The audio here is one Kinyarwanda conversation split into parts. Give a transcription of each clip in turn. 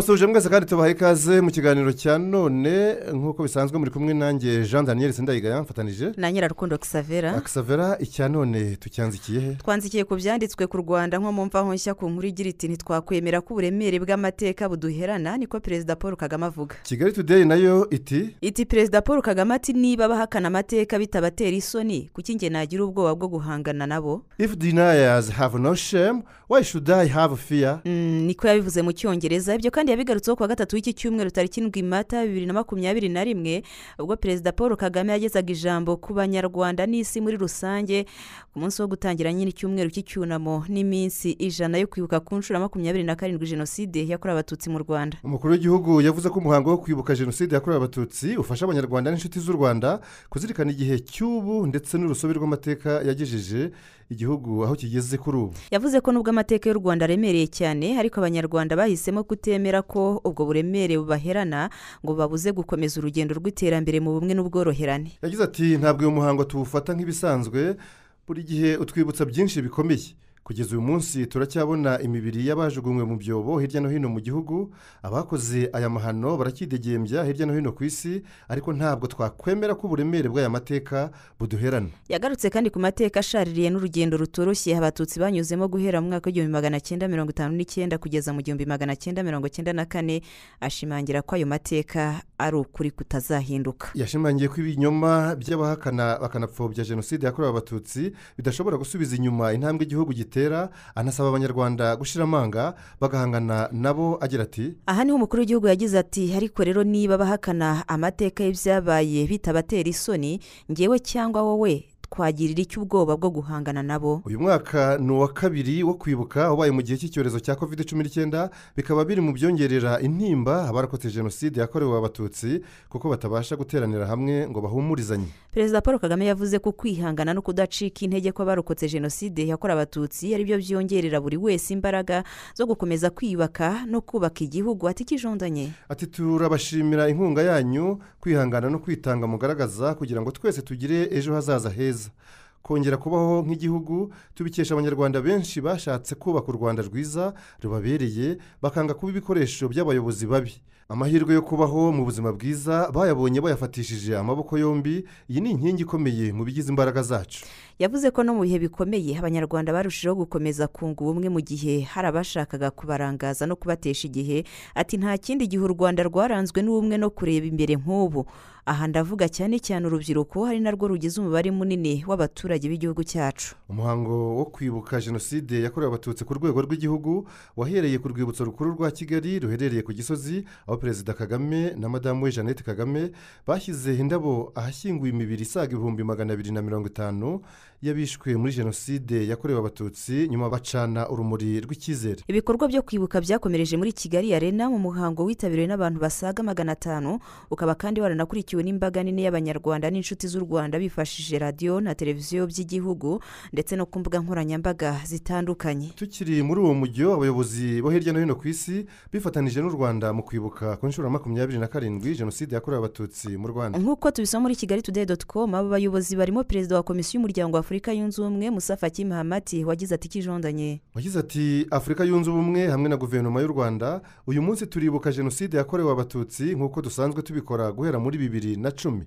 turabasuhuje mwese kandi tubaha ikaze mu kiganiro cya none nk'uko bisanzwe muri kumwe nanjye jean daniel sindayigaya mfatanije. Na nyirarukundo kisavera akisavera icya none tucyanzikiye he? Twanzikiye ku byanditswe ku rwanda nko mu mvaho nshya ku nkuru igira iti ntitwakwemera ko uburemere bw'amateka buduherana niko perezida paul kagame avuga. Kigali today na yo iti iti perezida paul kagame ati niba bahakana amateka bitabatera isoni kuki njye nagira ubwoba bwo guhangana nabo? If deniers have no shame why should i have fear? Mm, niko yabivuze mu cyongereza. Ibyo kandi yabigarutseho kuwa gatatu w'iki cyumweru tariki indwi mata bibiri na makumyabiri na rimwe ubwo perezida paul kagame yagezaga ijambo ku banyarwanda n'isi muri rusange ku munsi wo gutangira nyine icyumweru cy'icyunamo n'iminsi ijana yo kwibuka ku nshuro ya makumyabiri na karindwi jenoside yakorewe abatutsi mu rwanda. Umukuru w'igihugu yavuze ko umuhango wo kwibuka jenoside yakorewe abatutsi ufasha abanyarwanda n'inshuti z'u rwanda kuzirikana igihe cy'ubu ndetse n'urusobe rw'amateka yagejeje igihugu aho kigeze kuri ubu. Yavuze ko nubwo amateka y'u rwanda aremereye cyane ariko abanyarwanda bahisemo kutemera ko ubwo buremere bubaherana ngo babuze gukomeza urugendo rw'iterambere mu bumwe n'ubworoherane. Yagize ati ntabwo uyu muhango tuwufata nk'ibisanzwe buri gihe utwibutsa byinshi bikomeye. Kugeza uyu munsi turacyabona imibiri y'abajugunywe mu byobo hirya no hino mu gihugu. Abakoze aya mahano barakidegembya hirya no hino ku isi ariko ntabwo twakwemera ko uburemere bw'aya mateka buduherana. Yagarutse kandi ku mateka ashaririye n'urugendo rutoroshye abatutsi banyuzemo guhera mu mwaka w'igihumbi magana cyenda mirongo itanu n'icyenda kugeza mu gihumbi magana cyenda mirongo cyenda na kane ashimangira ko ayo mateka ari ukuri kutazahinduka. Yashimangiye ko ibinyoma by'abahakana bakanapfobya jenoside yakorewe abatutsi bidashobora gusubiza inyuma intambwe igihugu gitera anasaba abanyarwanda gushyira amanga bagahangana nabo agira ati aha ni ho umukuru w'igihugu yagize ati ariko rero niba bahakana amateka y'ibyabaye bitabatera isoni ngewe cyangwa wowe twagirira icyo ubwoba bwo guhangana nabo? Uyu mwaka ni uwa kabiri wo kwibuka wabaye mu gihe cy'icyorezo cya covid cumi n'icyenda bikaba biri mu byongerera intimba abarokotse jenoside yakorewe abatutsi kuko batabasha guteranira hamwe ngo bahumurizanye. Perezida paul kagame yavuze ko kwihangana no kudacika intege kw'abarokotse jenoside yakorewe abatutsi ari byo byongerera buri wese imbaraga zo gukomeza kwiyubaka no kubaka igihugu. Ati kijondanye. Ati turabashimira inkunga yanyu kwihangana no kwitanga mugaragaza kugira ngo twese tugire ejo hazaza heza. Kongera kubaho nk'igihugu tubikesha abanyarwanda benshi bashatse kubaka u rwanda rwiza rubabereye bakanga kuba ibikoresho by'abayobozi babi. Amahirwe yo kubaho mu buzima bwiza bayabonye bayafatishije amaboko yombi iyi ni inkingi ikomeye mu bigize imbaraga zacu. Yavuze ko no mu bihe bikomeye abanyarwanda barushijeho gukomeza kunga ubumwe mu gihe hari abashakaga kubarangaza no kubatesha igihe ati nta kindi gihe u rwanda rwaranzwe n'ubumwe no kureba imbere nk'ubu. Aha ndavuga cyane cyane urubyiruko ari narwo rugize umubare munini w'abaturage b'igihugu cyacu. Umuhango wo kwibuka jenoside yakorewe abatutsi ku rwego rw'igihugu wahereye ku rwibutso rukuru rwa kigali ruherereye ku gisozi aho perezida kagame na madamu we jeannette kagame bashyize indabo ahashyinguye imibiri isaga ibihumbi magana abiri na mirongo itanu y'abishwe muri jenoside yakorewe abatutsi nyuma bacana urumuri rw'icyizere. Ibikorwa byo kwibuka byakomereje muri kigali arena mu muhango witabiriwe n'abantu basaga magana atanu ukaba kandi waranakurikiwe n'imbaga nini y'abanyarwanda n'inshuti z'u rwanda bifashishije radiyo na televiziyo by'igihugu ndetse no ku mbuga nkoranyambaga zitandukanye. Tukiri muri uwo mujyo abayobozi bo hirya no hino ku isi bifatanije n'u rwanda mu kwibuka ku nshuro ya makumyabiri na karindwi jenoside yakorewe abatutsi mu rwanda. Nk'uko tubisoma muri kigali today doti komu aba bayobozi barimo perezida wa komisiyo y'umuryango wa afurika yunze ubumwe musa faki mahamati wagize ati kijondanye wagize ati afurika yunze ubumwe hamwe na guverinoma y'u rwanda uyu munsi turibuka jenoside yakorewe abatutsi nk'uko dusanzwe tubikora guhera muri bibiri na cumi.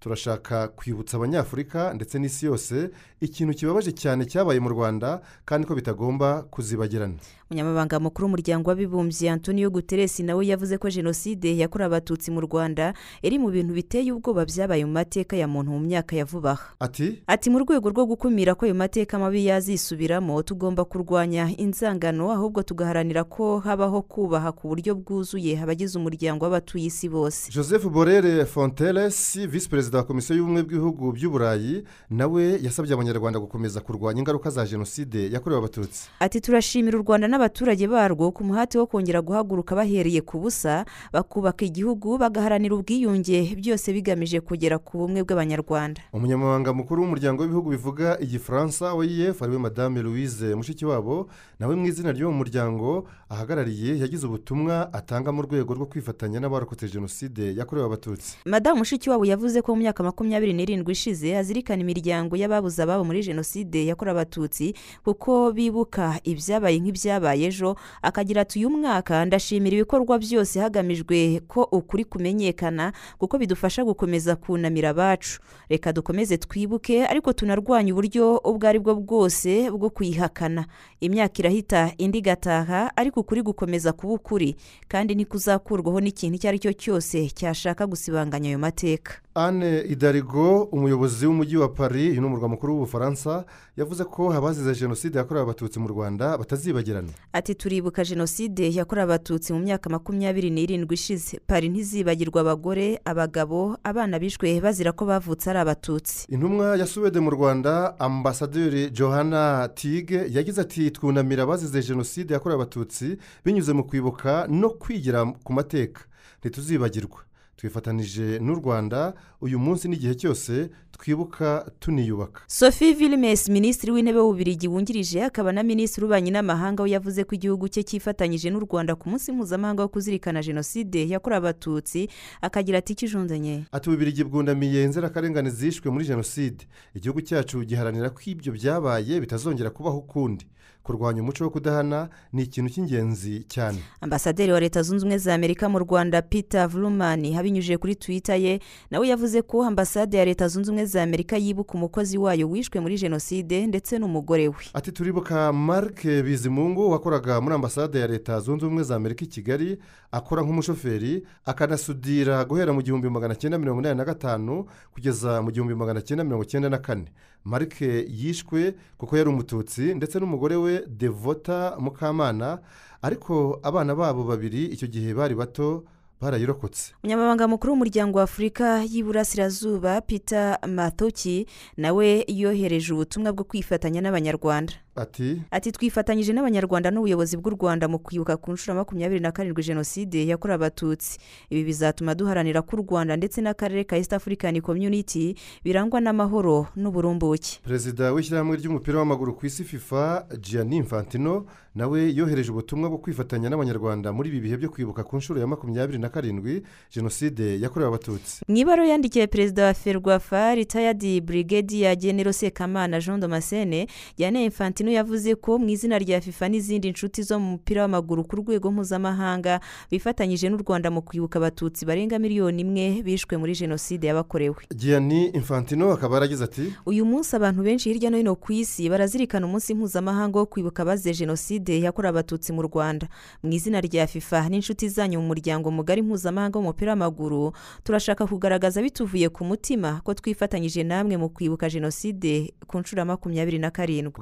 Turashaka kwibutsa abanyafurika ndetse n'isi yose ikintu kibabaje cyane cyabaye mu rwanda kandi ko bitagomba kuzibagirana. Umunyamabanga mukuru w'umuryango w'abibumbye antonio guterres nawe yavuze ko jenoside yakorewe abatutsi mu rwanda iri mu bintu biteye ubwoba byabaye mu mateka ya muntu mu myaka ya vuba aha. Ati? Ati mu rwego rwo gukumira ko ayo mateka mabi yazisubiramo tugomba kurwanya inzangano ahubwo tugaharanira ko habaho kubaha ku buryo bwuzuye abagize umuryango w'abatuye isi bose. Joseph borere fonteres visi perezida wa komisiyo y'ubumwe bw'ibihugu by'uburayi nawe yasabye abanyarwanda gukomeza kurwanya ingaruka za jenoside yakorewe abatutsi. Ati turashimira u rwanda n'abaturage barwo ku muhati wo kongera guhaguruka bahereye ku busa bakubaka igihugu bagaharanira ubwiyunge byose bigamije kugera ku bumwe bw'abanyarwanda. Umunyamabanga mukuru w'umuryango w'ibihugu bivuga igifaransa oef ari we madame louise mushikiwabo nawe mu izina ry'uwo muryango ahagarariye yagize ubutumwa atanga mu rwego rwo kwifatanya n'abarokotse jenoside yakorewe abatutsi. Madamu mushikiwabo yavuze ko mu myaka makumyabiri n'irindwi ishize azirikana imiryango y'ababuze ababo muri jenoside yakorewe abatutsi kuko bibuka ibyabaye nk'ibyabaye ejo. Akagira ati uyu mwaka ndashimira ibikorwa byose hagamijwe ko ukuri kumenyekana kuko bidufasha gukomeza kunamira abacu. Reka dukomeze twibuke ariko tunarwanye uburyo ubwo ari bwo bwose bwo kuyihakana imyaka irahita indi igataha ariko ukuri gukomeza kuba ukuri. Kandi ntikuzakurwaho n'ikintu icyo ari cyo cyose cyashaka gusibanganya ayo mateka. Anne idarigo umuyobozi w'umujyi wa paris uyu ni umurwa mukuru w'ubufaransa yavuze ko abazize jenoside yakorewe abatutsi mu rwanda batazibagirana. Ati turibuka jenoside yakorewe abatutsi mu myaka makumyabiri n'irindwi ishize. Pari ntizibagirwa abagore abagabo abana bishwe bazira ko bavutse ari abatutsi. Intumwa ya suwede mu rwanda ambasaderi johanna tige yagize ati twunamira abazize jenoside yakorewe abatutsi binyuze mu kwibuka no kwigira ku mateka. Ntituzibagirwa twifatanije n'u rwanda uyu munsi n'igihe cyose twibuka tuniyubaka. Sophie vilmes minisitiri w'intebe w'ububirigi wungirije akaba na minisitiri w'ububanyi n'amahanga we yavuze ko igihugu cye cyifatanyije n'u rwanda ku munsi mpuzamahanga wo kuzirikana jenoside yakorewe abatutsi akagira ati ikijunzanye ati ububirigi bwunamiye inzirakarengane zishwe muri jenoside. Igihugu cyacu giharanira ko ibyo byabaye bitazongera kubaho ukundi. Kurwanya umuco wo kudahana ni ikintu cy'ingenzi cyane. Ambasaderi wa leta zunze ubumwe za amerika mu rwanda peter vurumani habinyujije kuri twita ye nawe yavuze ko ambasade ya leta zunze ubumwe za amerika yibuka umukozi wayo wishwe muri jenoside ndetse n'umugore we. Ati turibuka marike bizimungu wakoraga muri ambasade ya leta zunze ubumwe za amerika i kigali akora nk'umushoferi akanasudira guhera mu gihumbi magana cyenda mirongo inani na gatanu kugeza mu gihumbi magana cyenda mirongo icyenda na kane. Marike yishwe kuko yari umututsi ndetse n'umugore we devota mukamana ariko abana babo babiri icyo gihe bari bato barayirokotse. Umunyamabanga mukuru w'umuryango wa afurika y'iburasirazuba peter matoki nawe yohereje ubutumwa bwo kwifatanya n'abanyarwanda. Ati? Ati twifatanyije n'abanyarwanda n'ubuyobozi bw'u rwanda mu kwibuka ku nshuro makumyabiri na karindwi jenoside yakorewe abatutsi. Ibi bizatuma duharanira ko u rwanda ndetse n'akarere ka east african community birangwa n'amahoro n'uburumbuke. Perezida w'ishyirahamwe ry'umupira w'amaguru ku isi fifa gianni infantino nawe yohereje ubutumwa bwo kwifatanya n'abanyarwanda muri ibi bihe byo kwibuka ku nshuro ya makumyabiri na karindwi jenoside yakorewe abatutsi. Mu ibaro yandikiye perezida wa ferwafa ritayadi brigadier genero sekamana jean damascene gianni infantino yavuze ko mu izina rya fifa n'izindi nshuti zo mu mupira w'amaguru ku rwego mpuzamahanga bifatanyije n'u rwanda mu kwibuka abatutsi barenga miliyoni imwe bishwe muri jenoside yabakorewe. Gianni infantino akaba yaragize ati uyu munsi abantu benshi hirya no hino ku isi barazirikana umunsi mpuzamahanga wo kwibuka abazize jenoside yakorewe abatutsi mu rwanda. Mu izina rya fifa n'inshuti zanyu mu muryango mugari mpuzamahanga w'umupira w'amaguru turashaka kugaragaza bituvuye ku mutima ko twifatanyije namwe mu kwibuka jenoside ku nshuro ya makumyabiri na karindwi.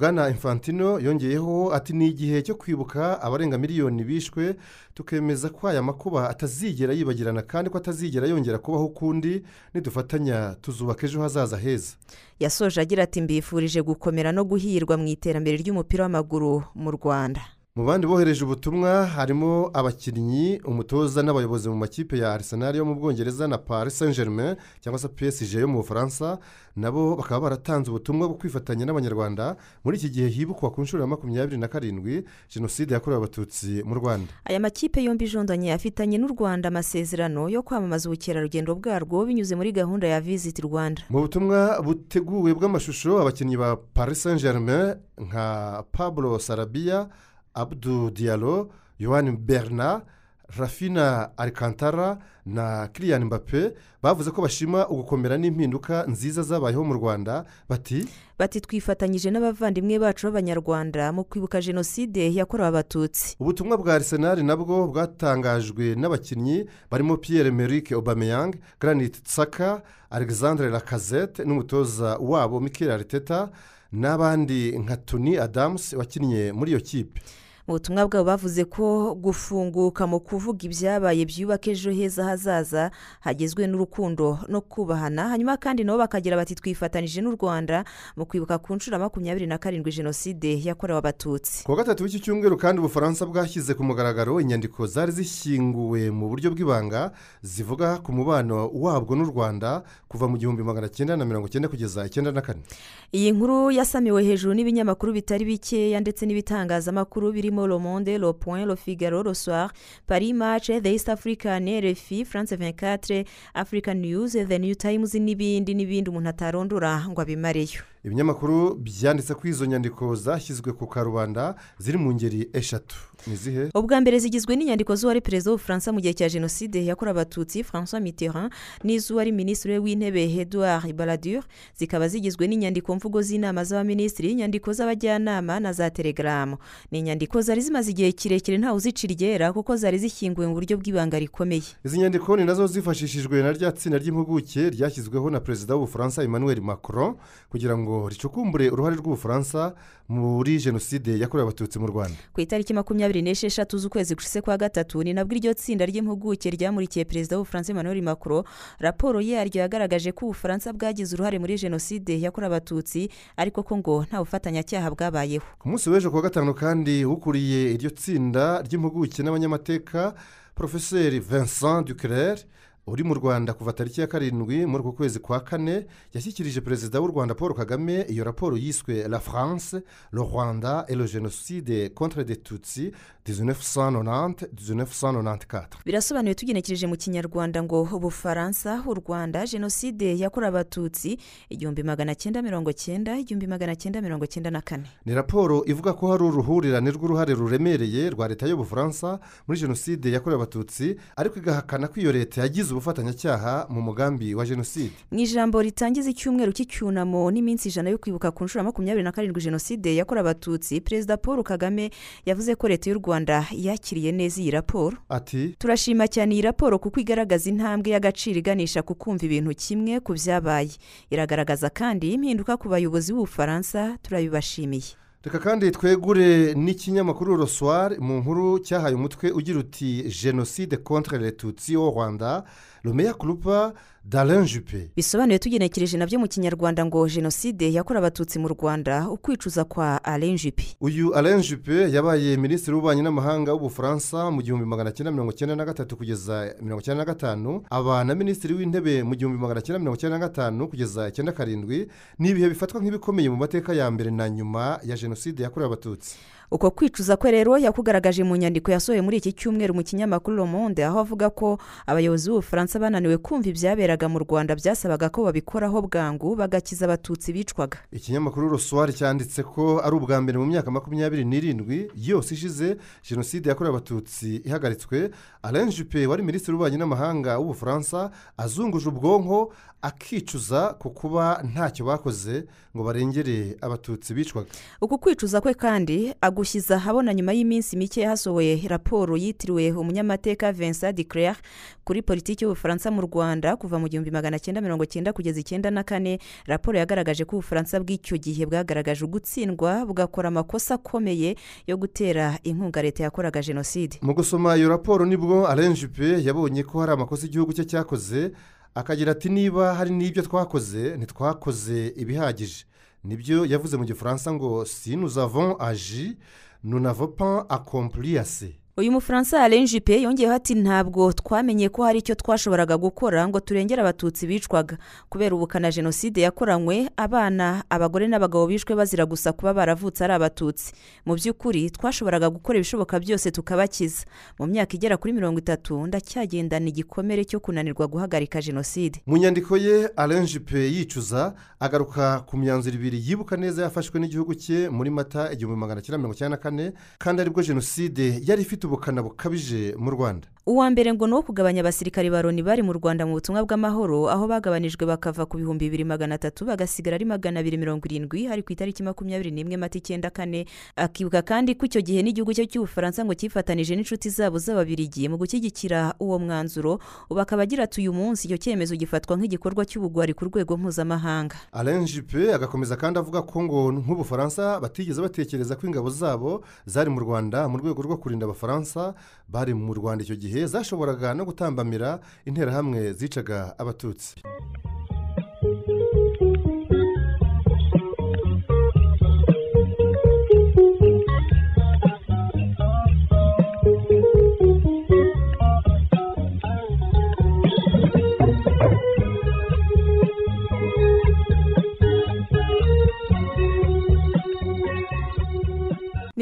Infantino yongeyeho ati ni igihe cyo kwibuka abarenga miliyoni bishwe tukemeza ko aya makuba atazigera yibagirana kandi ko atazigera yongera kubaho ukundi nidufatanya tuzubaka ejo hazaza heza. Yasoje agira ati mbifurije gukomera no guhirwa mu iterambere ry'umupira w'amaguru mu rwanda. Mu bandi bohereje ubutumwa harimo abakinnyi umutoza n'abayobozi mu makipe ya arisenali yo mu bwongereza na paris saint germain cyangwa se psg yo mu bufaransa nabo bakaba baratanze ubutumwa bwo kwifatanya n'abanyarwanda muri iki gihe hibukwa ku nshuro ya makumyabiri na karindwi jenoside yakorewe abatutsi mu rwanda. Aya makipe yombi ijondanye afitanye n'u rwanda amasezerano yo kwamamaza ubukerarugendo bwarwo binyuze muri gahunda ya visit rwanda. Mu butumwa buteguwe bw'amashusho abakinnyi ba paris saint germain nka pablo sarabiya abudu diyalo yohani berna rafina arikantara na kiriyani mbappe bavuze ko bashima ugukomera n'impinduka nziza zabayeho mu rwanda. Bati bati twifatanyije n'abavandimwe bacu b'abanyarwanda mu kwibuka jenoside yakorewe abatutsi. Ubutumwa bwa arisenali nabwo bwatangajwe n'abakinnyi barimo piyere merike obameyang granite tsaka alexandre lacazette n'umutoza wabo mikel ariteta n'abandi nka toni adamusi wakinnye muri iyo kipe. Mu butumwa bwabo bavuze ko gufunguka mu kuvuga ibyabaye byubaka ejo heza hazaza hagezwe n'urukundo no kubahana. Hanyuma kandi nabo bakagira bati twifatanije n'u rwanda mu kwibuka ku nshuro ya makumyabiri na karindwi jenoside yakorewe abatutsi. Ku wa gatatu w'iki cyumweru kandi ubufaransa bwashyize ku mugaragaro inyandiko zari zishyinguwe mu buryo bw'ibanga zivuga ku mubano wabwo n'u rwanda kuva mu gihumbi magana cyenda na mirongo cyenda kugeza icyenda na kane. Iyi nkuru yasamiwe hejuru n'ibinyamakuru bitari bikeya ndetse n'ibitangazamakuru birimo le monde le point le figaro le soir paris match the east african rfi france 24 african news the new times n'ibindi n'ibindi. Umuntu atarondora ngo abimareyo. Ibinyamakuru byanditse ko izo nyandiko zashyizwe ku karubanda ziri mu ngeri eshatu. Ubwa mbere zigizwe n'inyandiko z'uwari perezida w'ubufaransa mu gihe cya jenoside yakorewe abatutsi francois mitterrand n'iz'uwari minisitiri w'intebe edouard baradure zikaba zigizwe n'inyandiko mvugo z'inama z'abaminisitiri inyandiko z'abajyanama na za telegaramu ni inyandiko zari zimaze igihe kirekire ntawe uzicira iryera kuko zari zishyinguwe mu buryo bw'ibanga rikomeye. Izi nyandiko ni na zo zifashishijwe na rya tsinda ry'impuguke ryashyizweho na perezida w'ubufaransa emmanuel macron kugira ngo ricukumbure uruhare rw'ubufaransa muri jenoside yakorewe abatutsi mu rwanda. Ku itariki makumyabiri n'esheshatu z'ukwezi gushize kwa gatatu ni nabwo iryo tsinda ry'impuguke ryamurikiye perezida w'ubufaransa emmanuel macron. Raporo yaryo yagaragaje ko ubufaransa bwagize uruhare muri jenoside yakorewe abatutsi ariko ko ngo nta bufatanyacyaha bwabayeho. Ku munsi w'ejo ku wa gatanu kandi ukuriye iryo tsinda ry'impuguke n'abanyamateka porofeseri vincent duclerc uri mu rwanda kuva tariki ya karindwi muri uku kwezi kwa kane yashyikirije perezida w'u rwanda paul kagame iyo raporo yiswe la france le rwanda et le jenoside contre des tutsi dizinefu sanonante dizinefu sanonante katara birasobanuye tugenekereje mu kinyarwanda ngo ubufaransa u rwanda jenoside yakorewe abatutsi igihumbi magana cyenda mirongo cyenda igihumbi magana cyenda mirongo cyenda na kane. Ni raporo ivuga ko hari uruhurirane rw'uruhare ruremereye rwa leta y'ubufaransa muri jenoside yakorewe abatutsi ariko igahakana ko iyo leta yagize ubufatanyacyaha mu mugambi wa jenoside. Mu ijambo ritangiza icyumweru cy'icyunamo n'iminsi ijana yo kwibuka ku nshuro ya makumyabiri na karindwi jenoside yakorewe abatutsi perezida paul kagame yavuze ko leta y'u rwanda yakiriye neza iyi raporo. Ati turashima cyane iyi raporo kuko igaragaza intambwe y'agaciro iganisha ku kumva ibintu kimwe ku byabaye. Iragaragaza kandi impinduka ku bayobozi b'ubufaransa turabibashimiye. Reka kandi twegure n'ikinyamakuru roswari mu nkuru cyahaye umutwe ugira uti jenoside contre le tutsi au rwanda rumeya kurupa darin jupe bisobanuye tugenekereje na byo mu kinyarwanda ngo jenoside yakorewe abatutsi mu rwanda ukwicuza kwa alain jupe uyu alain jupe yabaye minisitiri w'ububanyi n'amahanga w'ubufaransa mu gihumbi magana cyenda mirongo icyenda na gatatu kugeza mirongo icyenda na gatanu. Aba na minisitiri w'intebe mu gihumbi magana cyenda mirongo icyenda na gatanu kugeza icyenda karindwi. Ni ibihe bifatwa nk'ibikomeye mu mateka ya mbere na nyuma ya jenoside yakorewe abatutsi? Uko kwicuza kwe rero yakugaragaje mu nyandiko yasohoye muri iki cyumweru mu kinyamakuru Le Monde aho avuga ko abayobozi b'ubufaransa bananiwe kumva ibyaberaga mu rwanda byasabaga ko babikoraho bwangu bagakiza abatutsi bicwaga. Ikinyamakuru roswari cyanditse ko ari ubwa mbere mu myaka makumyabiri n'irindwi yose ishize jenoside yakorewe abatutsi ihagaritswe alain jupe wari minisitiri w'ububanyi n'amahanga w'ubufaransa azunguje ubwonko akicuza ku kuba ntacyo bakoze ngo barengere abatutsi bicwaga. Uku kwicuza kwe kandi agushyize ahabona nyuma y'iminsi mike hasohoye raporo yitiriwe umunyamateka vincent de kuri politiki y'ubufaransa mu rwanda kuva mu gihumbi magana cyenda mirongo cyenda kugeza icyenda na kane. Raporo yagaragaje ko ubufaransa bw'icyo gihe bwagaragaje ugutsindwa bugakora amakosa akomeye yo gutera inkunga leta yakoraga jenoside. Mu gusoma iyo raporo ni bwo alain jupe yabonye ko hari amakosa igihugu cye cyakoze akagira ati niba hari n'ibyo twakoze ntitwakoze ibihagije. Nibyo yavuze mu gifaransa ngo si nous avons agi nous n'avons pas accompli assez. Uyu mufaransa alain jupe yongeyeho ati ntabwo twamenye ko hari icyo twashoboraga gukora ngo turengere abatutsi bicwaga. Kubera ubukana jenoside yakoranywe abana abagore n'abagabo bishwe bazira gusa kuba baravutse ari abatutsi. Mu by'ukuri twashoboraga gukora ibishoboka byose tukabakiza. Mu myaka igera kuri mirongo itatu ndacyagendana igikomere cyo kunanirwa guhagarika jenoside. Mu nyandiko ye alain jupe yicuza agaruka ku myanzuro ibiri yibuka neza yafashwe n'igihugu cye muri mata igihumbi magana cyenda mirongo icyenda na kane kandi ari bwo jenoside yari ifite ubukana bukabije mu rwanda. Uwa mbere ngo ni uwo kugabanya abasirikari ba loni bari mu rwanda mu butumwa bw'amahoro aho bagabanijwe bakava ku bihumbi bibiri magana atatu bagasigara ari magana abiri mirongo irindwi hari ku itariki makumyabiri n'imwe mata icyenda kane akibuka kandi ko icyo gihe n'igihugu cye cy'ubufaransa ngo cyifatanije n'inshuti zabo z'ababirigi mu gushyigikira uwo mwanzuro ubu akaba agira ati uyu munsi icyo cyemezo gifatwa nk'igikorwa cy'ubugwari ku rwego mpuzamahanga. Alain juppe agakomeza kandi avuga ko ngo nk'ubufaransa batigeze batekereza ko ingabo zabo zari mu rwanda mu rwego rwo kurinda abafaransa bari mu rwanda icyo gihe. Zashoboraga no gutambamira interahamwe zicaga abatutsi.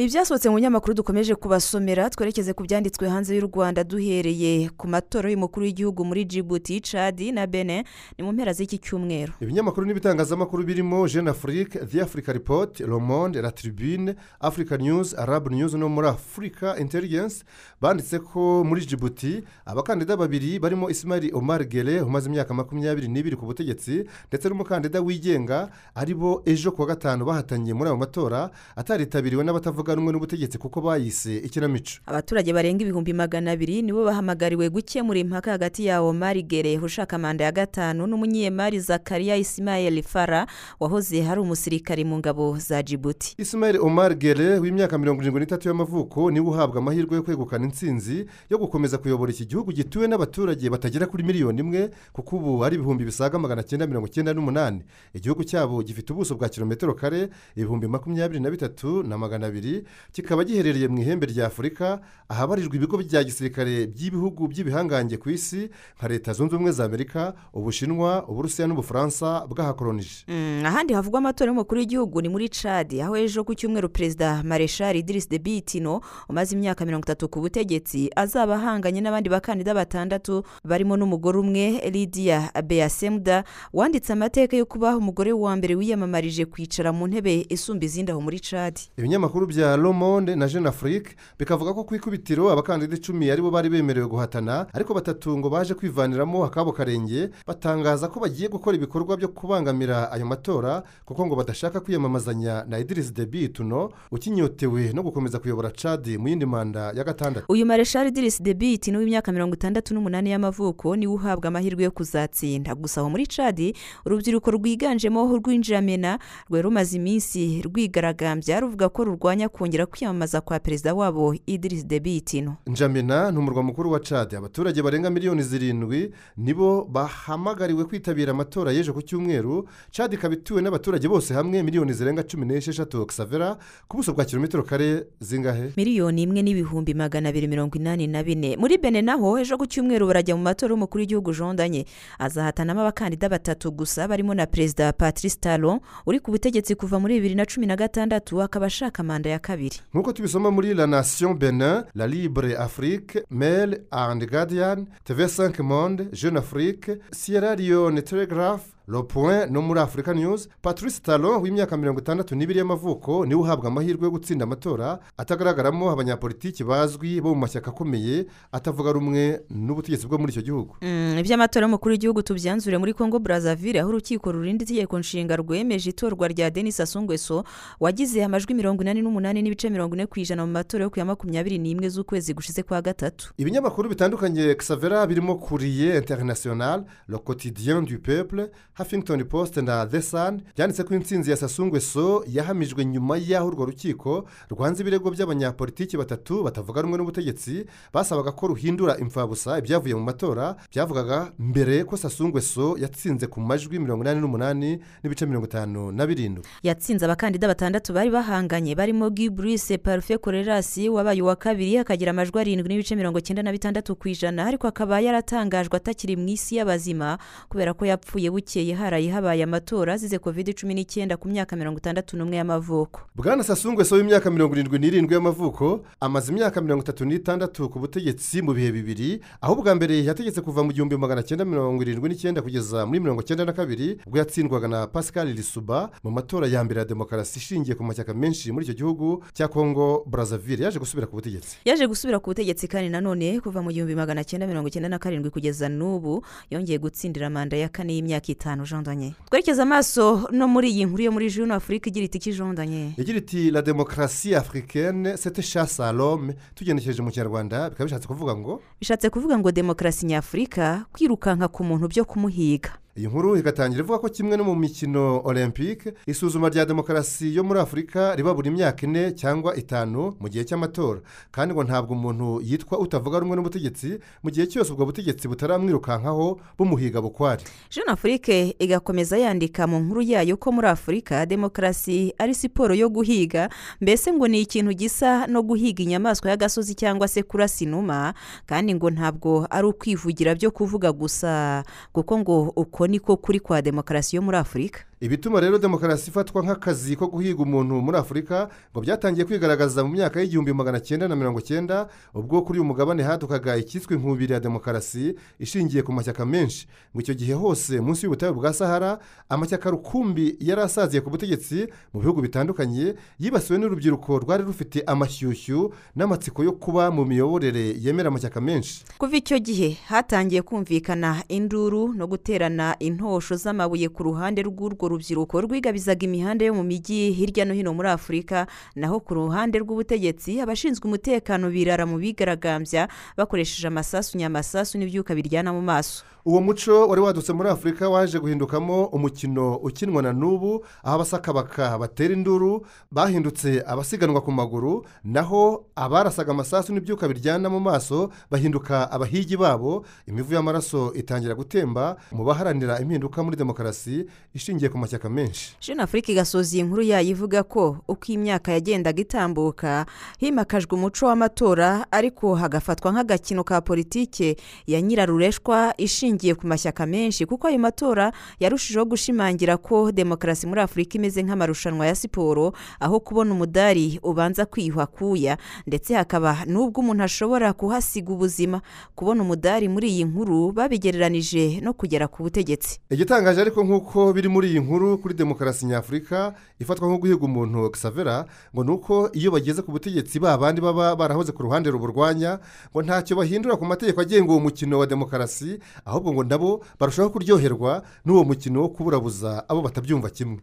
Ni ibyasohotse mu binyamakuru dukomeje kubasomera twerekeze ku byanditswe hanze y'u rwanda duhereye ku matora y'umukuru w'igihugu muri jibuti cadi na bene ni mu mpera z'iki cyumweru. Ibinyamakuru n'ibitangazamakuru birimo jeune afrique the africa report le monde la tribune africa news arab news no muri africa intelligence banditse ko muri jibuti abakandida babiri barimo ismail omar gere umaze imyaka makumyabiri n'ibiri ku butegetsi ndetse n'umukandida wigenga ari bo ejo kuwa gatanu bahatanye muri ayo matora ataritabiriwe n'abatavuga rumwe n'ubutegetsi kuko bayise ikinamico. Abaturage barenga ibihumbi magana abiri nibo bahamagariwe gukemura impaka hagati ya omar gere ushaka manda ya gatanu n'umunyemari zakariya isimayeli fara wahoze hari umusirikari mu ngabo za jibuti ismail omar gere w'imyaka mirongo irindwi n'itatu y'amavuko ni we uhabwa amahirwe yo kwegukana intsinzi yo gukomeza kuyobora iki gihugu gituwe n'abaturage batagera kuri miliyoni imwe kuko ubu ari ibihumbi bisaga magana cyenda mirongo icyenda n'umunani. Igihugu cyabo gifite ubuso bwa kilometero kare ibihumbi makumyabiri na bitatu na magana abiri kikaba giherereye mu ihembe rya afurika ahabarijwe ibigo bya gisirikare by'ibihugu by'ibihangange ku isi nka leta zunze ubumwe za amerika ubushinwa uburusiya n'ubufaransa bwahakoronije. Mm, ahandi havugwa amatora y'umukuru w'igihugu ni muri cadi aho ejo ku cyumweru perezida mareshal idirisi de bitino umaze imyaka mirongo itatu ku butegetsi azaba ahanganye n'abandi bakandida batandatu barimo n'umugore umwe lidiya beyasemuda wanditse amateka yo kuba umugore wa mbere wiyamamarije kwicara mu ntebe isumba izindi aho muri cadi ibinyamakuru bya le monde na jeune afrique bikavuga ko ku ikubitiro abakandida icumi ari bo bari bemerewe guhatana ariko batatu ngo baje kwivaniramo akabo karenge batangaza ko bagiye gukora ibikorwa byo kubangamira ayo matora kuko ngo badashaka kwiyamamazanya na idirisi de bituno ukinyotewe no gukomeza kuyobora cadi mu yindi manda ya gatandatu. Uyu mareshal idirisi de bitino w'imyaka mirongo itandatu n'umunani y'amavuko ni we uhabwa amahirwe yo kuzatsinda. Gusa aho muri cadi urubyiruko rwiganjemo urw'injiramena rwari rumaze iminsi rwigaragambya ruvuga ko rurwanya kongera kwiyamamaza kwa perezida wabo idirisi de bitino njamena ni umurwa mukuru wa cadi abaturage barenga miliyoni zirindwi nibo bahamagariwe kwitabira amatora y'ejo ku cyumweru. Cadi ikaba ituwe n'abaturage bose hamwe miliyoni zirenga cumi n'esheshatu. Kisavera ku buso bwa kilometero kare zingahe? Miliyoni imwe n'ibihumbi magana abiri mirongo inani na bine. Muri bene naho ejo ku cyumweru barajya mu matora y'umukuru w'igihugu jondanye azahatanamo abakandida batatu gusa barimo na perezida patrice talon uri ku butegetsi kuva muri bibiri na cumi na gatandatu akaba ashaka manda ya kabiri. Nk'uko tubisoma muri la nation benin la libre afrique mail and guardian tv 5 monde jeune afrique sierra leone telegraph point no muri africa news patrice talon w'imyaka mirongo itandatu n'ibiri y'amavuko ni we uhabwa amahirwe yo gutsinda amatora atagaragaramo abanyapolitiki bazwi bo mu mashyaka akomeye atavuga rumwe n'ubutegetsi bwo muri icyo gihugu. Mm, iby'amatora y'umukuru w'igihugu tubyanzure muri congo brazzaville aho urukiko rurinda itegeko nshinga rwemeje itorwa rya denis asungweso wagize amajwi mirongo inani n'umunani n'ibice mirongo ine ku ijana mu matora yo ku ya makumyabiri n'imwe z'ukwezi gushize kwa gatatu. Ibinyamakuru bitandukanye kisavera birimo kuriye international le quotidien du peuple huffington post na the sun byanditse ko intsinzi ya sasungweso yahamijwe nyuma y'aho urwo rukiko rwanze ibirego by'abanyapolitiki batatu batavuga rumwe n'ubutegetsi basabaga ko ruhindura imfabusa ibyavuye mu matora byavugaga mbere ko sasungweso yatsinze ku majwi mirongo inani n'umunani n'ibice mirongo itanu na birindwi. Yatsinze abakandida batandatu bari bahanganye barimo giburise parufe korerasi wabaye uwa kabiri akagira amajwi arindwi n'ibice mirongo icyenda na bitandatu ku ijana ariko akaba yaratangajwe atakiri mu isi y'abazima kubera ko yapfuye bukeye yapfuye haraye habaye amatora azize covid cumi n'icyenda ku myaka mirongo itandatu n'umwe y'amavuko. Bwana sasungwe so w'imyaka mirongo irindwi n'irindwi y'amavuko amaze imyaka mirongo itatu n'itandatu ku butegetsi mu bihe bibiri aho ubwa mbere yategetse kuva mu gihumbi magana cyenda mirongo irindwi n'icyenda kugeza muri mirongo cyenda na kabiri ubwo yatsindwaga na pascal risuba mu matora ya mbere ya demokarasi ishingiye ku mashyaka menshi muri icyo gihugu cya kongo brazzaville. Yaje gusubira ku butegetsi. Yaje gusubira ku butegetsi kandi nanone kuva mu gihumbi magana cyenda mirongo icyenda na karindwi kugeza n'ubu yongeye gutsindira manda ya kane y'imyaka itanu. Jondanye twerekeza amaso no muri iyi nkuru yo muri june afurika igira iti kijondanye igira iti la demokarasi africaine sete à l'homme. Tugenekereje mu kinyarwanda bikaba bishatse kuvuga ngo bishatse kuvuga ngo demokarasi nyafurika kwirukanka ku muntu byo kumuhiga. Iyi nkuru igatangira ivuga ko kimwe no mu mikino olympique isuzuma rya demokarasi yo muri afurika riba buri myaka ine cyangwa itanu mu gihe cy'amatora. Kandi ngo ntabwo umuntu yitwa utavuga rumwe n'ubutegetsi mu gihe cyose ubwo butegetsi butaramwirukankaho bumuhiga bukwari jeune afurike igakomeza yandika mu nkuru yayo ko muri afurika demokarasi ari siporo yo guhiga mbese ngo ni ikintu gisa no guhiga inyamaswa y'agasozi cyangwa se kurasa inuma kandi ngo ntabwo ari ukwivugira byo kuvuga gusa kuko ngo uko niko kuri kwa demokarasi yo muri afurika ibituma rero demokarasi ifatwa nk'akazi ko guhiga umuntu muri afurika ngo byatangiye kwigaragaza mu myaka y'igihumbi magana cyenda na mirongo cyenda ubwo kuri uyu mugabane hadukaga icyiswe nkubiri ya demokarasi ishingiye ku mashyaka menshi. Ngo icyo gihe hose munsi y'ubutayu bwa sahara amashyaka rukumbi yari asaziye ku butegetsi mu bihugu bitandukanye yibasiwe n'urubyiruko rwari rufite amashyushyu n'amatsiko yo kuba mu miyoborere yemera amashyaka menshi. Kuva icyo gihe hatangiye kumvikana induru no guterana intosho z'amabuye ku ruhande rw'urwo rubyiruko rwigabizaga imihanda yo mu mijyi hirya no hino muri afurika naho ku ruhande rw'ubutegetsi abashinzwe umutekano birara mu bigaragambya bakoresheje amasasu nyamasasu n'ibyuka biryana mu maso. Uwo muco wari wadutse muri afurika waje guhindukamo umukino ukinwa na n'ubu aho abasakabaka batera induru bahindutse abasiganwa ku maguru naho abarasaga amasasu n'ibyuka biryana mu maso bahinduka abahigi babo imivu y'amaraso itangira gutemba mu baharanira impinduka muri demokarasi ishingiye ku mashyaka menshi. Jeune afurika igasoza iyi nkuru yayo ivuga ko uko imyaka yagendaga itambuka himakajwe umuco w'amatora ariko hagafatwa nk'agakino ka politike ya nyirarureshwa ishingiye ku mashyaka menshi kuko ayo matora yarushijeho gushimangira ko demokarasi muri afurika imeze nk'amarushanwa ya siporo aho kubona umudari ubanza kwihwa kuya. Ndetse hakaba n'ubwo umuntu ashobora kuhasiga ubuzima kubona umudari muri iyi nkuru babigereranije no kugera ku butegetsi. Igitangaje ariko nk'uko biri muri iyi nkuru kuri demokarasi nyafurika ifatwa nko guhiga umuntu xavera ngo ni uko iyo bageze ku butegetsi ba bandi baba barahoze ku ruhande ruburwanya ngo ntacyo bahindura ku mategeko agenga uwo mukino wa demokarasi ahubwo ngo nabo barushaho kuryoherwa n'uwo mukino wo kuburabuza abo batabyumva kimwe.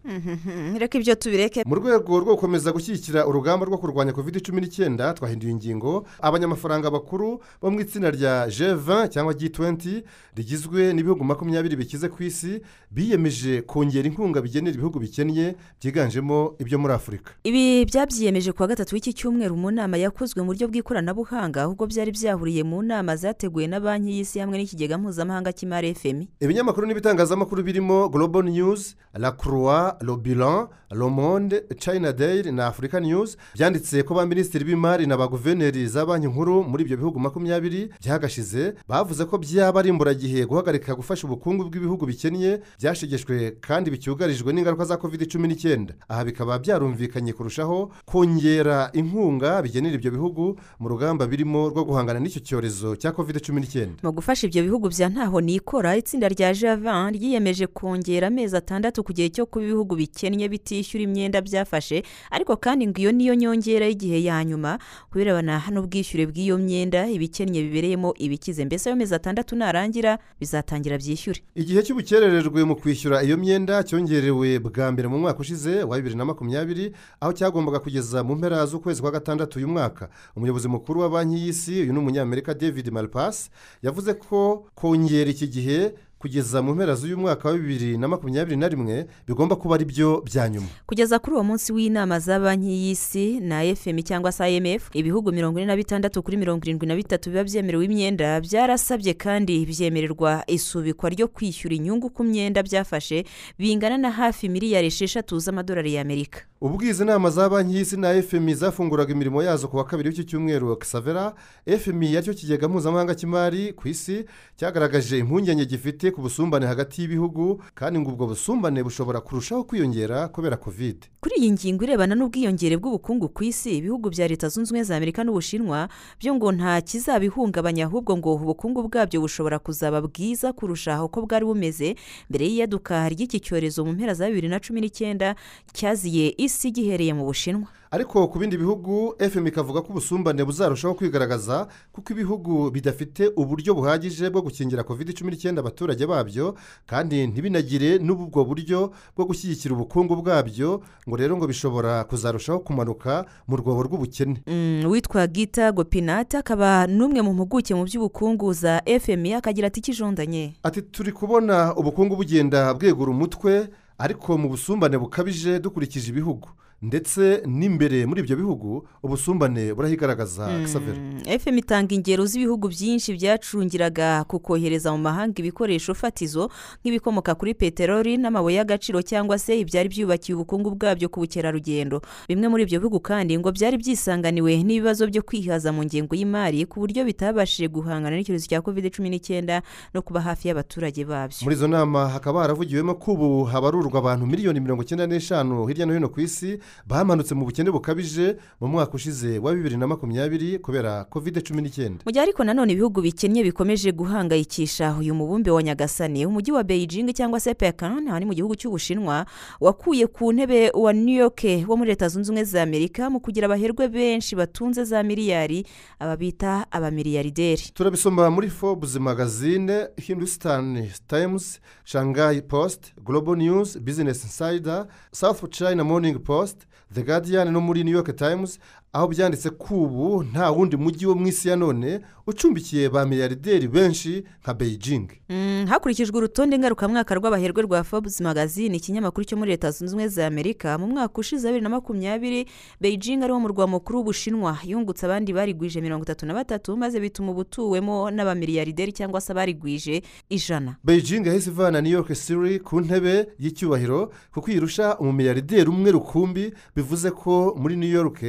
Reka ibyo tubireke. Mu rwego rwo gukomeza gushyigikira urugamba rwo kurwanya covid cumi n'icyenda twahinduye ingingo. Abanyamafaranga bakuru bo mu itsinda rya g20 cyangwa g20 rigizwe n'ibihugu makumyabiri bikize ku isi biyemeje kongera inkunga bigenera ibihugu bikennye byiganjemo ibyo muri afurika. Ibi byabyiyemeje kuwa gatatu w'iki cyumweru mu nama yakozwe mu buryo bw'ikoranabuhanga ahubwo byari byahuriye mu nama zateguwe na banki y'isi hamwe n'ikigega mpuzamahanga cy'imari fmi ibinyamakuru n'ibitangazamakuru birimo global news la croix le bilan le monde china daily na africa news. Byanditse ko ba minisitiri b'imari na ba guverineri za banki nkuru muri ibyo bihugu makumyabiri byagashize bavuze ko byaba ari imburagihe guhagarika gufasha ubukungu bw'ibihugu bikennye byashegeshwe kandi bicyugarijwe n'ingaruka za covid cumi n'icyenda. Aha bikaba byarumvikanye kurushaho kongera inkunga bigenera ibyo bihugu mu rugamba birimo rwo guhangana n'icyo cyorezo cya covid cumi n'icyenda. Mu gufasha ibyo bihugu bya ntaho nikora itsinda rya javan ryiyemeje kongera amezi atandatu ku gihe cyo kuba ibihugu bikennye bitishyura imyenda byafashe ariko kandi ngo iyo niyo nyongera y'igihe ya nyuma kubirebana n'ubwishyure bw'iyo myenda ibikennye bibereyemo ibikize. Mbese ayo mezi atandatu narangira bizatangira byishyure. Igihe cy'ubukerererwe mu kwishyura iyo myenda cyongerewe bwa mbere mu mwaka ushize wa bibiri na makumyabiri aho cyagombaga kugeza mu mpera z'ukwezi kwa gatandatu uyu mwaka. Umuyobozi mukuru wa banki y'isi uyu ni umunyamerika david malpass yavuze ko kongera iki gihe kugeza mu mpera z'uyu mwaka wa bibiri na makumyabiri na rimwe bigomba kuba ari byo bya nyuma. Kugeza kuri uwo munsi w'inama za banki y'isi na fm cyangwa se imf ibihugu mirongo ine na bitandatu kuri mirongo irindwi na bitatu biba byemerewe imyenda byarasabye kandi byemererwa isubikwa ryo kwishyura inyungu ku myenda byafashe bingana na hafi miliyari esheshatu z'amadolari y'amerika ubwo izi nama za banki y'isi na fmi zafunguraga imirimo yazo ku wa kabiri w'iki cyumweru kisavera fmi yacyo kigega mpuzamahanga cy'imari ku isi cyagaragaje impungenge gifite bite ku busumbane hagati y'ibihugu kandi ngo ubwo busumbane bushobora kurushaho kwiyongera kubera kovide kuri iyi ngingo irebana n'ubwiyongere bw'ubukungu ku isi ibihugu bya leta zunze ubumwe za amerika n'ubushinwa byo ngo nta kizabihungabanya ahubwo ngo ubukungu bwabyo bushobora kuzaba bwiza kurusha uko bwari bumeze. Mbere y'iyaduka ry'iki cyorezo mu mpera za bibiri na cumi n'icyenda cyaziye isi gihereye mu bushinwa. Ariko ku bindi bihugu fm ikavuga ko ubusumbane buzarushaho kwigaragaza kuko ibihugu bidafite uburyo buhagije bwo gukingira covid cumi n'icyenda abaturage babyo kandi ntibinagire n'ubwo buryo bwo gushyigikira ubukungu bwabyo ngo rero ngo bishobora kuzarushaho kumanuka mu rwobo rw'ubukene. Mm, witwa gita gopinata akaba n'umwe mu mpuguke mu by'ubukungu za fmi akagira ati ikijondanye. Ati turi kubona ubukungu bugenda bwegura umutwe ariko mu busumbane bukabije dukurikije ibihugu. Ndetse n'imbere muri ibyo bihugu ubusumbane burahigaragaza savera fm itanga ingero z'ibihugu byinshi byacungiraga ku kohereza mu mahanga ibikoresho fatizo nk'ibikomoka kuri peteroli n'amabuye y'agaciro cyangwa se ibyari byubakiye ubukungu bwabyo ku bukerarugendo. Bimwe muri ibyo bihugu kandi ngo byari byisanganiwe n'ibibazo byo kwihaza mu ngengo y'imari ku buryo bitabashije guhangana n'icyorezo cya covid cumi n'icyenda no kuba hafi y'abaturage babyo. Muri izo nama hakaba haravugiwemo ko ubu habarurwa abantu miliyoni mirongo icyenda n'eshanu hirya no hino ku isi bamanutse mu bukene bukabije mu mwaka ushize wa bibiri na makumyabiri kubera covid cumi n'icyenda. Mu gihe ariko nanone ibihugu bikennye bikomeje guhangayikisha uyu mubumbe wa nyagasani umujyi wa beijing cyangwa se pekan aha ni mu gihugu cy'ubushinwa wakuye ku ntebe wa new york wo muri leta zunze ubumwe za amerika mu kugira abaherwe benshi batunze za miliyari aba bita abamiliyarderi. Turabisoma muri forbes magazine hindustan times shanghai post global news business insider south china morning post the guardian no muri new york times aho byanditse ko ubu nta wundi mujyi wo mu isi ya none ucumbikiye ba miliyarderi benshi nka beijing. Mm, hakurikijwe urutonde ngarukamwaka rw'abaherwe rwa forbes magazine ikinyamakuru cyo muri leta zunze ubumwe za amerika mu mwaka ushize bibiri na makumyabiri beijing ari wo murwa mukuru w'ubushinwa. Yungutse abandi barigwije mirongo itatu na batatu maze bituma ubutuwemo n'abamiliyarderi cyangwa se abarigwije ijana. Beijing yahise ivana new york city ku ntebe y'icyubahiro kuko irusha umumiliyarderi umwe rukumbi bivuze ko muri new york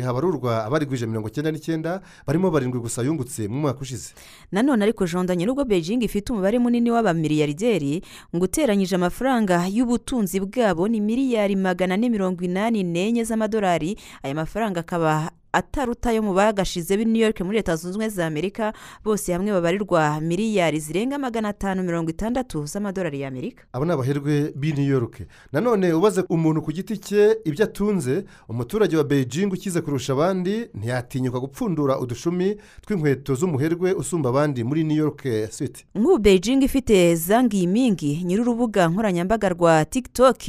habarurwa abarigwije mirongo icyenda n'icyenda barimo barindwi gusa yungutse mu mwaka ushize. Nanone ariko jondanye nubwo beijing ifite umubare munini w'abamiliyarderi ngo uteranyije amafaranga y'ubutunzi bwabo ni miliyari magana ane mirongo inani n'enye z'amadolari aya mafaranga akaba ataruta yo mu bagashize b'i new york muri leta zunze ubumwe za amerika bose hamwe babarirwa miliyari zirenga magana atanu mirongo itandatu z'amadolari y'amerika aba ni abaherwe b'i new york. Nanone ubaze umuntu ku giti cye ibyo atunze umuturage wa beijing ukize kurusha abandi ntiyatinyuka gupfundura udushumi tw'inkweto z'umuherwe usumba abandi muri new york city. Nk'ubu beijing ifite zangi yimingi nyir'urubuga nkoranyambaga rwa tiktok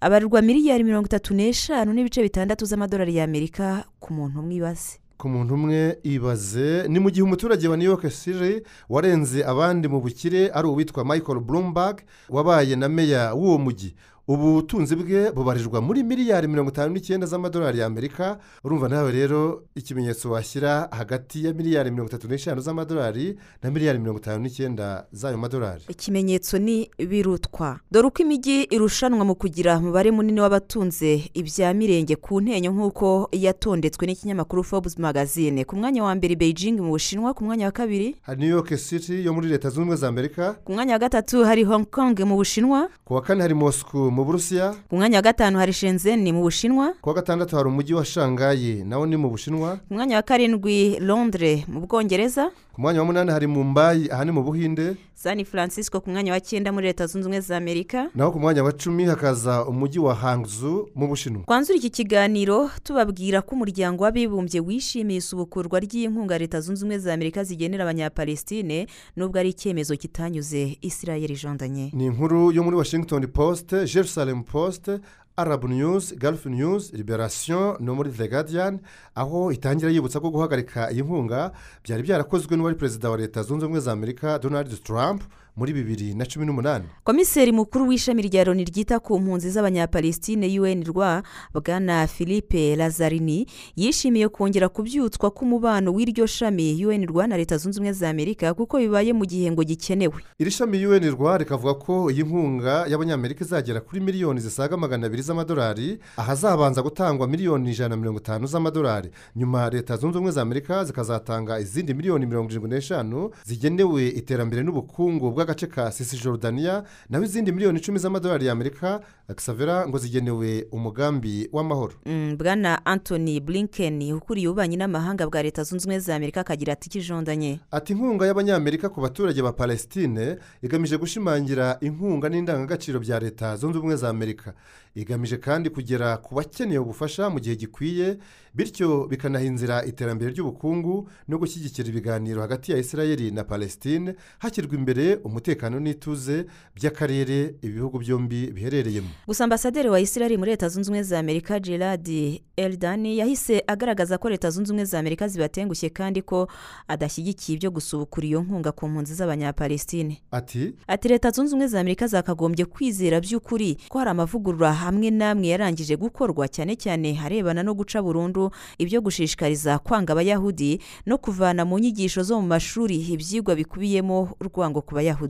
abarirwa miliyari mirongo itatu n'eshanu n'ibice bitandatu z'amadolari y'amerika ku muntu umwe ibaze ku muntu umwe ibaze ni mu gihe umuturage wa new york city warenze abandi mu bukire ari uwitwa michael bloomberg wabaye na meya w'uwo mujyi ubu butunzi bwe bubarirwa muri miliyari mirongo itanu n'icyenda z'amadolari y'amerika urumva nawe rero ikimenyetso washyira hagati ya miliyari mirongo itatu n'eshanu z'amadolari na miliyari mirongo itanu n'icyenda z'ayo madolari. Ikimenyetso ni birutwa. Dore uko imijyi irushanwa mu kugira umubare munini w'abatunze ibya mirenge ku ntenyo nk'uko yatondetswe n'ikinyamakuru forbes magazine. Ku mwanya wa mbere beijing mu bushinwa ku mwanya wa kabiri hari new york city yo muri leta zunze ubumwe za amerika. ku mwanya wa gatatu hari hong kong mu bushinwa. Ku wa kane hari moscou mu burusiya. Ku mwanya wa gatanu hari shenzhen mu bushinwa. Ku wa gatandatu hari umujyi wa shangayi nawo ni mu bushinwa. Ku mwanya wa karindwi londres mu bwongereza. Ku mwanya wa munani hari mumbayi aha ni mu buhinde. San francisco ku mwanya wa cyenda muri leta zunze ubumwe za amerika. Naho ku mwanya wa cumi hakaza umujyi wa hangzu mu bushinwa. Twanzura iki kiganiro tubabwira ko umuryango w'abibumbye wishimiye isubukurwa ry'inkunga leta zunze ubumwe za amerika zigenera abanyapalestine nubwo ari icyemezo kitanyuze. Israel jondanye ni inkuru yo muri washington post jerusalem post arabu news gulf news liberation no muri the guardian aho itangira yibutsa ko guhagarika iyi nkunga byari byarakozwe n'uwari perezida wa leta zunze ubumwe za amerika donald trump muri bibiri na cumi n'umunani. Komiseri mukuru w'ishami rya loni ryita ku mpunzi z'abanyapalestine un rwa bwana philippe lazarini yishimiye kongera kubyutswa k'umubano w'iryo shami un rwa na leta zunze ubumwe za amerika kuko bibaye mu gihe ngo gikenewe. Iri shami un rwa rikavuga ko iyi nkunga y'abanyamerika izagera kuri miliyoni zisaga magana abiri z'amadolari ahazabanza gutangwa miliyoni ijana na mirongo itanu z'amadolari. Nyuma leta zunze ubumwe za amerika zikazatanga izindi miliyoni mirongo irindwi n'eshanu zigenewe iterambere n'ubukungu bw'agace ka sisi jorudaniya naho izindi miliyoni icumi z'amadolari y'amerika akisavera ngo zigenewe umugambi w'amahoro. Mm, bwana anthony blinken ukuriye ububanyi n'amahanga bwa leta zunze ubumwe za amerika akagira ati ikijondanye. Ati inkunga y'abanyamerika ku baturage ba palestine igamije gushimangira inkunga n'indangagaciro bya leta zunze ubumwe za amerika igamije kandi kugera ku bakeneye ubufasha mu gihe gikwiye bityo bikanaha inzira iterambere ry'ubukungu no gushyigikira ibiganiro hagati ya israel na palestine hashyirwa imbere umutekano n'ituze by'akarere ibihugu byombi biherereyemo. Gusa ambasaderi wa israel muri leta zunze ubumwe za amerika gerard eldani yahise agaragaza ko leta zunze ubumwe za amerika zibatengushye kandi ko adashyigikiye ibyo gusubukura iyo nkunga ku mpunzi z'abanyapalestine. Ati ati leta zunze ubumwe za amerika zakagombye kwizera by'ukuri ko hari amavugurura hamwe n'amwe yarangije gukorwa cyane cyane arebana no guca burundu ibyo gushishikariza kwanga abayahudi no kuvana mu nyigisho zo mu mashuri ibyigwa bikubiyemo urwango ku bayahudi.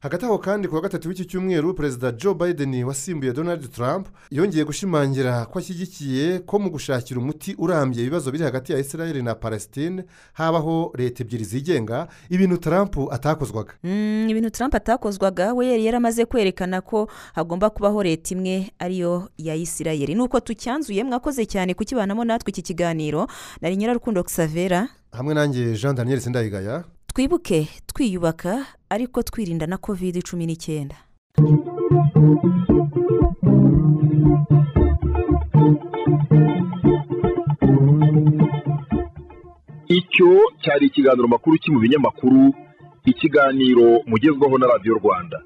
Hagati aho kandi ku wa gatatu w'iki cyumweru perezida joe biden wasimbuye donald trump yongeye gushimangira ko ashyigikiye ko mu gushakira umuti urambye ibibazo biri hagati ya israel na palestine habaho leta ebyiri zigenga ibintu trump atakozwaga. Mm, ibintu trump atakozwaga we yari yaramaze kwerekana ko hagomba kubaho leta imwe ariyo ya isirayeli nuko tucyanzuye mwakoze cyane kukibanamo natwe iki kiganiro. Nari nyirarukundo xavera hamwe nanjye jean daniel sindayigaya. twibuke twiyubaka ariko twirinda na kovide cumi n'icyenda. Icyo cyari ikiganiro makuru cyo mu binyamakuru? Ikiganiro mugezwaho na radiyo rwanda.